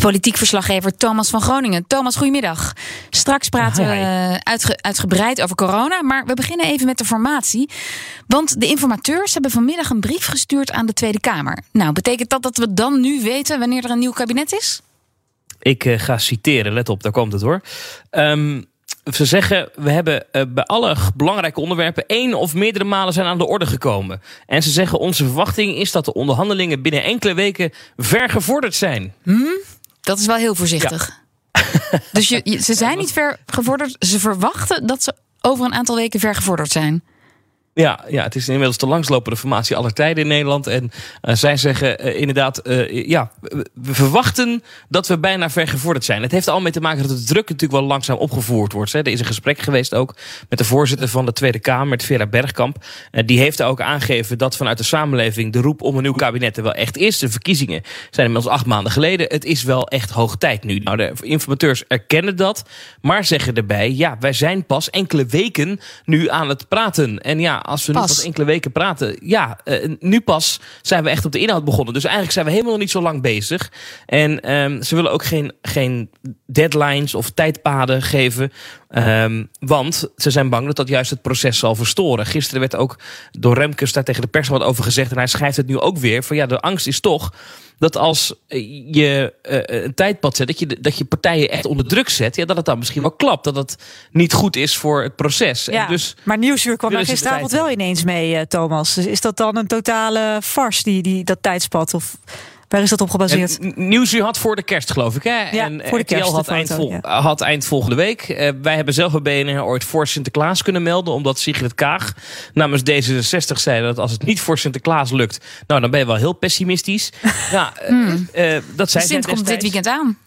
Politiek verslaggever Thomas van Groningen. Thomas, goedemiddag. Straks praten we uitge uitgebreid over corona, maar we beginnen even met de formatie. Want de informateurs hebben vanmiddag een brief gestuurd aan de Tweede Kamer. Nou, betekent dat dat we dan nu weten wanneer er een nieuw kabinet is? Ik uh, ga citeren, let op, daar komt het hoor. Um, ze zeggen, we hebben uh, bij alle belangrijke onderwerpen één of meerdere malen zijn aan de orde gekomen. En ze zeggen, onze verwachting is dat de onderhandelingen binnen enkele weken ver gevorderd zijn. Hmm? Dat is wel heel voorzichtig. Ja. dus je, je, ze zijn niet ver gevorderd. Ze verwachten dat ze over een aantal weken ver gevorderd zijn. Ja, ja, het is inmiddels de langslopende formatie aller tijden in Nederland. En uh, zij zeggen uh, inderdaad, uh, ja, we verwachten dat we bijna vergevorderd zijn. Het heeft al mee te maken dat de druk natuurlijk wel langzaam opgevoerd wordt. Hè. Er is een gesprek geweest ook met de voorzitter van de Tweede Kamer, met Vera Bergkamp. die heeft ook aangegeven dat vanuit de samenleving de roep om een nieuw kabinet er wel echt is. De verkiezingen zijn inmiddels acht maanden geleden. Het is wel echt hoog tijd nu. Nou, de informateurs erkennen dat, maar zeggen erbij, ja, wij zijn pas enkele weken nu aan het praten. En ja, als we pas. nu pas enkele weken praten. Ja, uh, nu pas zijn we echt op de inhoud begonnen. Dus eigenlijk zijn we helemaal nog niet zo lang bezig. En um, ze willen ook geen, geen deadlines of tijdpaden geven. Um, want ze zijn bang dat dat juist het proces zal verstoren. Gisteren werd ook door Remkes daar tegen de pers wat over gezegd. En hij schrijft het nu ook weer. Van ja, de angst is toch dat als je uh, een tijdpad zet, dat je, dat je partijen echt onder druk zet, ja, dat het dan misschien wel klapt. Dat het niet goed is voor het proces. Ja, en dus maar Nieuwsuur kwam daar gisteravond wel ineens mee, uh, Thomas. Dus is dat dan een totale farce, die, die, dat tijdspad? Of Waar is dat op gebaseerd? Nieuwsuur had voor de kerst, geloof ik. Hè? Ja, en voor de kerst, RTL had, de eind, foto, vol, ja. had eind volgende week. Uh, wij hebben zelf bij BNR ooit voor Sinterklaas kunnen melden. Omdat Sigrid Kaag namens D66 zei dat als het niet voor Sinterklaas lukt... nou, dan ben je wel heel pessimistisch. ja, Hmm. uh, dat zei Sint komt dit weekend aan.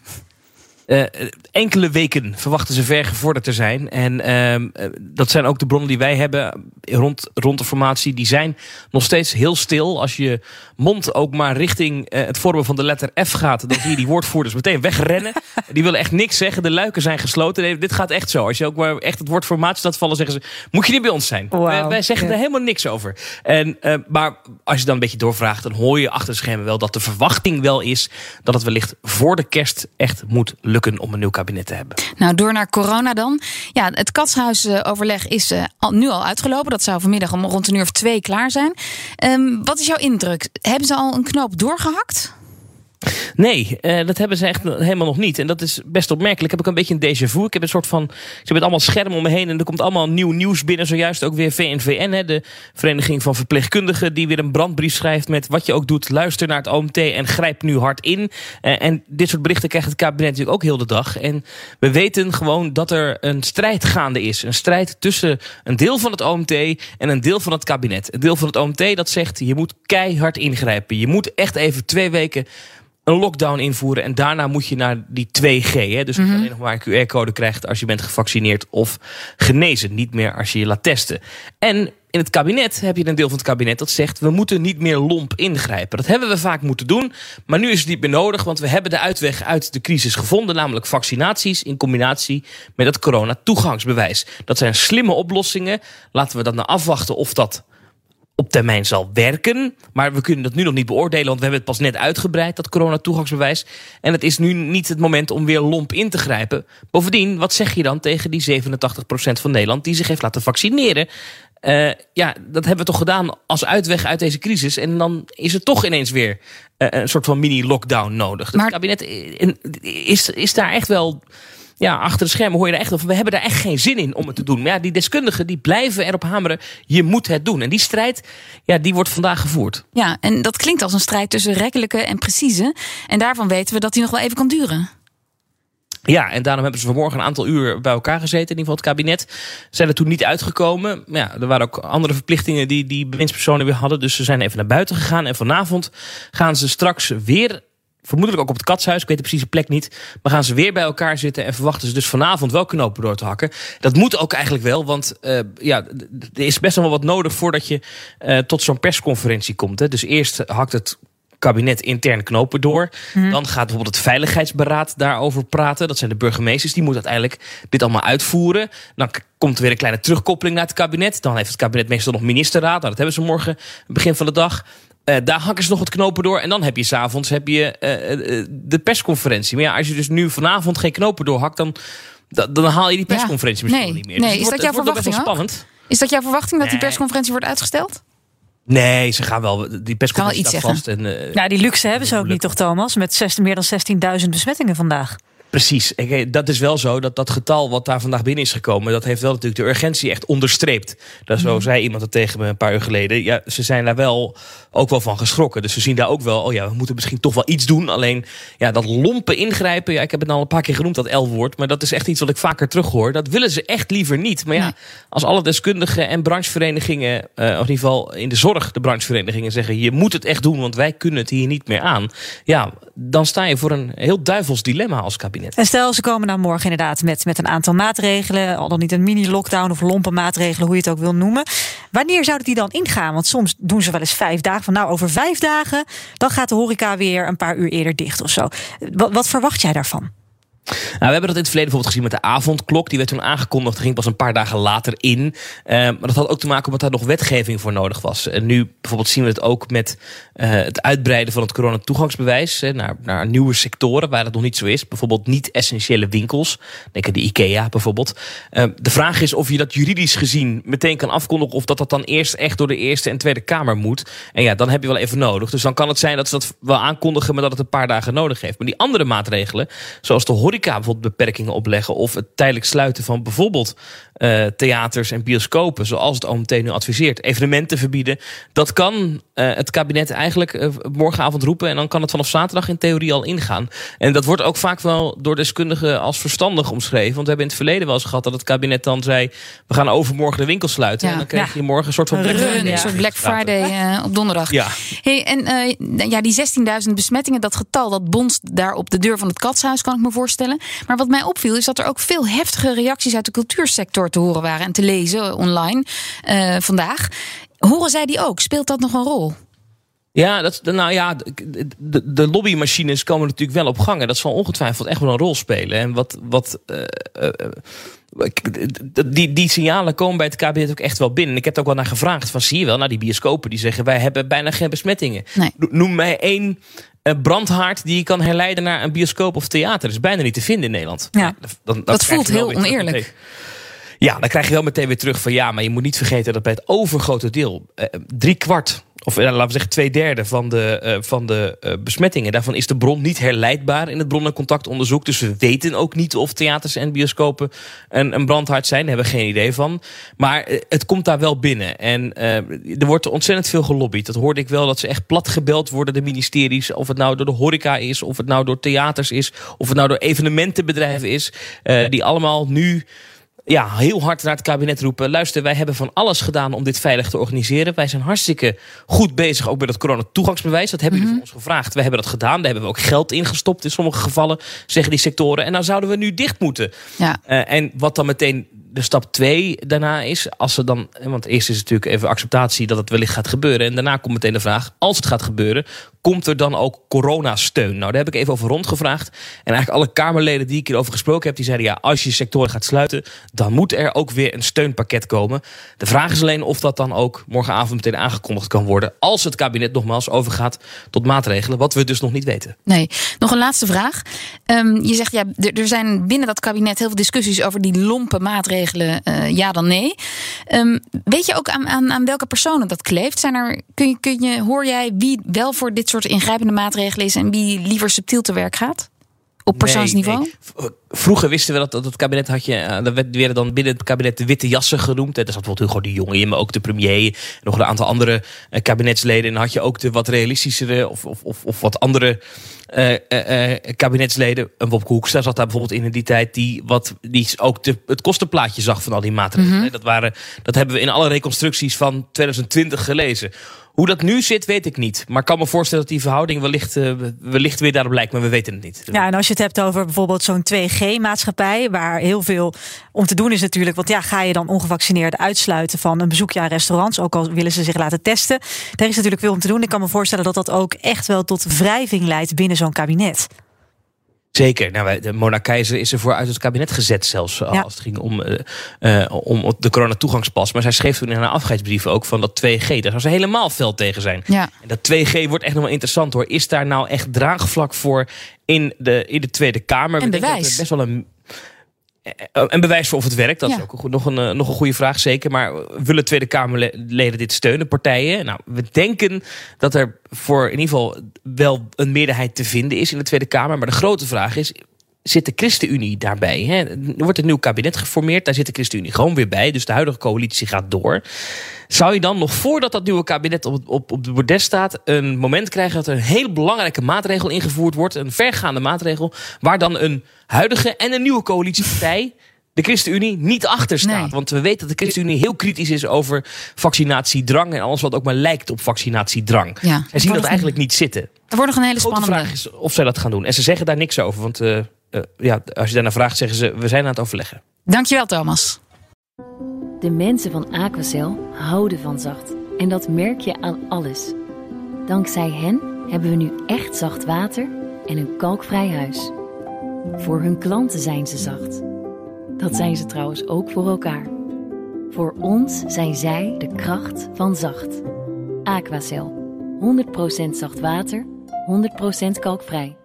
Uh, enkele weken verwachten ze ver gevorderd te zijn. En uh, dat zijn ook de bronnen die wij hebben rond, rond de formatie. Die zijn nog steeds heel stil. Als je mond ook maar richting uh, het vormen van de letter F gaat... dan zie je die woordvoerders meteen wegrennen. die willen echt niks zeggen. De luiken zijn gesloten. Nee, dit gaat echt zo. Als je ook maar echt het woord formatie laat vallen... zeggen ze, moet je niet bij ons zijn. Wow. Wij, wij, zeggen er helemaal niks over. En, maar als je dan een beetje doorvraagt... dan hoor je achter de schermen wel dat de verwachting wel is... dat het wellicht voor de kerst echt moet lukken om een nieuw kabinet te hebben. Nou, door naar corona dan. Ja, het katshuisoverleg is uh, al, nu al uitgelopen. Dat zou vanmiddag om rond een uur of twee klaar zijn. Um, wat is jouw indruk? Hebben ze al een knoop doorgehakt? Nee, uh, dat hebben ze echt helemaal nog niet. En dat is best opmerkelijk. Heb ik een beetje een déjà vu. Ik heb een soort van. Ik heb het allemaal schermen om me heen. En er komt allemaal nieuw nieuws binnen. Zojuist ook weer VNVN, hè, de Vereniging van Verpleegkundigen. Die weer een brandbrief schrijft met wat je ook doet. Luister naar het OMT en grijp nu hard in. Uh, en dit soort berichten krijgt het kabinet natuurlijk ook heel de dag. En we weten gewoon dat er een strijd gaande is. Een strijd tussen een deel van het OMT en een deel van het kabinet. Een deel van het OMT dat zegt je moet keihard ingrijpen. Je moet echt even twee weken een lockdown invoeren en daarna moet je naar die 2G. Hè? Dus mm -hmm. alleen nog maar een QR-code krijgt als je bent gevaccineerd of genezen. Niet meer als je je laat testen. En in het kabinet heb je een deel van het kabinet dat zegt... we moeten niet meer lomp ingrijpen. Dat hebben we vaak moeten doen, maar nu is het niet meer nodig... want we hebben de uitweg uit de crisis gevonden... namelijk vaccinaties in combinatie met het corona-toegangsbewijs. Dat zijn slimme oplossingen. Laten we dan nou afwachten of dat op termijn zal werken. Maar we kunnen dat nu nog niet beoordelen, want we hebben het pas net uitgebreid, dat corona-toegangsbewijs. En het is nu niet het moment om weer lomp in te grijpen. Bovendien, wat zeg je dan tegen die 87% van Nederland die zich heeft laten vaccineren? Uh, ja, dat hebben we toch gedaan als uitweg uit deze crisis. En dan is er toch ineens weer uh, een soort van mini-lockdown nodig. Maar... Het kabinet is, is daar echt wel ja, achter de schermen hoor je er echt over. We hebben daar echt geen zin in om het te doen. Maar ja, die deskundigen die blijven erop hameren. Je moet het doen. En die strijd, ja, die wordt vandaag gevoerd. Ja, en dat klinkt als een strijd tussen rekkelijke en precieze. En daarvan weten we dat die nog wel even kan duren. Ja, en daarom hebben ze vanmorgen een aantal uur bij elkaar gezeten. In ieder geval het kabinet. Zijn er toen niet uitgekomen. Maar ja, er waren ook andere verplichtingen die die bewindspersonen weer hadden. Dus ze zijn even naar buiten gegaan. En vanavond gaan ze straks weer vermoedelijk ook op het katshuis. Ik weet de precieze plek niet. Maar gaan ze weer bij elkaar zitten en verwachten ze dus vanavond wel knopen door te hakken. Dat moet ook eigenlijk wel, want uh, ja, er is best wel wat nodig voordat je uh, tot zo'n persconferentie komt. Hè. Dus eerst hakt het kabinet intern knopen door. Mhm. Dan gaat bijvoorbeeld het Veiligheidsberaad daarover praten. Dat zijn de burgemeesters. Die moeten uiteindelijk dit allemaal uitvoeren. Dan komt er weer een kleine terugkoppeling naar het kabinet. Dan heeft het kabinet meestal nog ministerraad. Nou, dat hebben ze morgen, begin van de dag. Uh, daar hakken ze nog het knopen door. En dan heb je s'avonds heb je uh, de persconferentie. Maar ja, als je dus nu vanavond geen knopen doorhakt, dan, dan, haal je die persconferentie misschien nee, niet meer. Nee, dus is wordt, dat jouw verwachting spannend. Is dat jouw verwachting dat die persconferentie wordt uitgesteld? Nee, ze gaan wel. Die persconferentie staat vast. En, uh, ja, die luxe hebben ze ook niet, toch, Thomas? Met 16, meer dan 16.000 besmettingen vandaag. Precies. Dat is wel zo. Dat dat getal wat daar vandaag binnen is gekomen, dat heeft wel natuurlijk de urgentie echt onderstreept. Dat zo mhm. zei iemand het tegen me een paar uur geleden. Ja, ze zijn daar wel ook wel van geschrokken. Dus ze zien daar ook wel, oh ja, we moeten misschien toch wel iets doen. Alleen, ja, dat lompe ingrijpen, ja, ik heb het al een paar keer genoemd, dat L-woord. Maar dat is echt iets wat ik vaker terughoor. Dat willen ze echt liever niet. Maar ja, als alle deskundigen en brancheverenigingen, uh, of in ieder geval in de zorg, de brancheverenigingen zeggen, je moet het echt doen, want wij kunnen het hier niet meer aan. Ja, dan sta je voor een heel duivels dilemma als kabinet. En stel, ze komen nou morgen inderdaad met, met een aantal maatregelen, al dan niet een mini-lockdown of lompe maatregelen, hoe je het ook wil noemen. Wanneer zouden die dan ingaan? Want soms doen ze wel eens vijf dagen. Van nou, over vijf dagen, dan gaat de horeca weer een paar uur eerder dicht of zo. Wat verwacht jij daarvan? Nou, we hebben dat in het verleden bijvoorbeeld gezien met de avondklok. Die werd toen aangekondigd, ging pas een paar dagen later in. Uh, maar dat had ook te maken omdat daar nog wetgeving voor nodig was. En nu bijvoorbeeld zien we het ook met uh, het uitbreiden van het coronatoegangsbewijs naar, naar nieuwe sectoren waar het nog niet zo is. Bijvoorbeeld niet-essentiële winkels. Denk aan de IKEA bijvoorbeeld. Uh, de vraag is of je dat juridisch gezien meteen kan afkondigen of dat dat dan eerst echt door de Eerste en Tweede Kamer moet. En ja, dan heb je wel even nodig. Dus dan kan het zijn dat ze dat wel aankondigen, maar dat het een paar dagen nodig heeft. Maar die andere maatregelen, zoals de horeca bijvoorbeeld beperkingen opleggen. Of het tijdelijk sluiten van bijvoorbeeld uh, theaters en bioscopen. Zoals het OMT nu adviseert. Evenementen verbieden. Dat kan uh, het kabinet eigenlijk uh, morgenavond roepen. En dan kan het vanaf zaterdag in theorie al ingaan. En dat wordt ook vaak wel door deskundigen als verstandig omschreven. Want we hebben in het verleden wel eens gehad dat het kabinet dan zei... we gaan overmorgen de winkel sluiten. Ja. En dan krijg je morgen een soort van Black, Run, ja. soort Black Friday op donderdag. Ja. Hey, en ja, die 16.000 besmettingen, dat getal dat bonst daar op de deur van het katshuis, kan ik me voorstellen. Maar wat mij opviel is dat er ook veel heftige reacties uit de cultuursector te horen waren en te lezen online uh, vandaag. Horen zij die ook? Speelt dat nog een rol? Ja, dat, nou ja, de, de, lobbymachines komen natuurlijk wel op gang. dat zal ongetwijfeld echt wel een rol spelen. En wat, wat uh, uh, die, die signalen komen bij het kabinet ook echt wel binnen. Ik heb er ook wel naar gevraagd. Van zie je wel, naar die bioscopen die zeggen wij hebben bijna geen besmettingen. Nee. Noem mij één brandhaard die je kan herleiden naar een bioscoop of theater. Dat is bijna niet te vinden in Nederland. Ja, dan, dat voelt heel oneerlijk. Ja, dan krijg je wel meteen weer terug van ja, maar je moet niet vergeten dat bij het overgrote deel, eh, drie kwart of eh, laten we zeggen twee derde van de, uh, van de uh, besmettingen. Daarvan is de bron niet herleidbaar in het bron- en contactonderzoek. Dus we weten ook niet of theaters en bioscopen een, een brandhard zijn. Daar hebben we geen idee van. Maar het komt daar wel binnen. En er wordt ontzettend veel gelobbyd. Dat hoorde ik wel, dat ze echt plat gebeld worden, de ministeries. Of het nou door de horeca is, of het nou door theaters is... of het nou door evenementenbedrijven is. die allemaal nu ja, heel hard naar het kabinet roepen. Luister, wij hebben van alles gedaan om dit veilig te organiseren. Wij zijn hartstikke goed bezig, ook met het coronatoegangsbewijs. Dat hebben jullie mm van ons gevraagd. Wij hebben dat gedaan. Daar hebben we ook geld ingestopt in sommige gevallen, zeggen die sectoren. En dan zouden we nu dicht moeten. Ja. Uh, en wat dan meteen de stap twee daarna is, als ze dan, want eerst is het natuurlijk even acceptatie dat het wellicht gaat gebeuren. En daarna komt meteen de vraag, als het gaat gebeuren, komt er dan ook coronasteun? Nou, daar heb ik even over rondgevraagd. En eigenlijk alle Kamerleden die ik hierover gesproken heb, die zeiden ja, als je sectoren gaat sluiten, dan moet er ook weer een steunpakket komen. De vraag is alleen of dat dan ook morgenavond meteen aangekondigd kan worden, als het kabinet nogmaals overgaat tot maatregelen, wat we dus nog niet weten. Nee, nog een laatste vraag. Um, je zegt ja, er zijn binnen dat kabinet heel veel discussies over die lompe maatregelen, uh, ja dan nee. Um, weet je ook aan, aan, aan welke personen dat kleeft? Zijn er, kun je, kun je, hoor jij wie wel voor dit soort ingrijpende maatregelen is en wie liever subtiel te werk gaat? Op persoonsniveau? Vroeger wisten we dat, dat het kabinet had je. Uh, dat werden dan binnen het kabinet de witte jassen genoemd. Er zat bijvoorbeeld Hugo de Jonge in, maar ook de premier. En nog een aantal andere uh, kabinetsleden. En dan had je ook de wat realistischere of, of, of, of wat andere uh, kabinetsleden. Een Wopke Hoekstra zat daar bijvoorbeeld in in die tijd. Die, wat, die ook de, het kostenplaatje zag van al die maatregelen. Mm -hmm. dat, waren, dat hebben we in alle reconstructies van 2020 gelezen. Hoe dat nu zit, weet ik niet. Maar ik kan me voorstellen dat die verhouding wellicht, uh, wellicht weer daarop lijkt, maar we weten het niet. Ja, en als je het hebt over bijvoorbeeld zo'n 2G-maatschappij, waar heel veel om te doen is natuurlijk. Want ja, ga je dan ongevaccineerden uitsluiten van een bezoekje aan restaurants, ook al willen ze zich laten testen. Daar is natuurlijk veel om te doen. Ik kan me voorstellen dat dat ook echt wel tot wrijving leidt binnen zo'n kabinet. Zeker. Nou, de Mona Keizer is ervoor uit het kabinet gezet, zelfs als het ging om, uh, om de coronatoegangspas. Maar zij schreef toen in haar afscheidsbrief ook van dat 2G. Daar zou ze helemaal fel tegen zijn. Ja. En dat 2G wordt echt nog wel interessant hoor. Is daar nou echt draagvlak voor in de, in de Tweede Kamer? En bewijs. dat best wel een en bewijs voor of het werkt, dat Ja. is ook nog een, nog een goede vraag, zeker. Maar willen Tweede Kamerleden dit steunen, partijen? Nou, we denken dat er voor in ieder geval wel een meerderheid te vinden is in de Tweede Kamer. Maar de grote vraag is, zit de ChristenUnie daarbij? Hè? Er wordt een nieuw kabinet geformeerd, daar zit de ChristenUnie gewoon weer bij. Dus de huidige coalitie gaat door. Zou je dan nog voordat dat nieuwe kabinet op, op, op de bordes staat... een moment krijgen dat er een hele belangrijke maatregel ingevoerd wordt... een vergaande maatregel, waar dan een huidige en een nieuwe coalitiepartij... de ChristenUnie niet achter staat. Nee. Want we weten dat de ChristenUnie heel kritisch is over vaccinatiedrang... en alles wat ook maar lijkt op vaccinatiedrang. Ja. Zij zien dat eigenlijk niet zitten. Er wordt nog een hele spannende. vraag is of zij dat gaan doen. En ze zeggen daar niks over. Want eh, ja, als je daarna vraagt, zeggen ze... we zijn aan het overleggen. Dankjewel, Thomas. De mensen van Aquacel houden van zacht. En dat merk je aan alles. Dankzij hen hebben we nu echt zacht water en een kalkvrij huis. Voor hun klanten zijn ze zacht. Dat zijn ze trouwens ook voor elkaar. Voor ons zijn zij de kracht van zacht. Aquacel. 100% zacht water, 100% kalkvrij.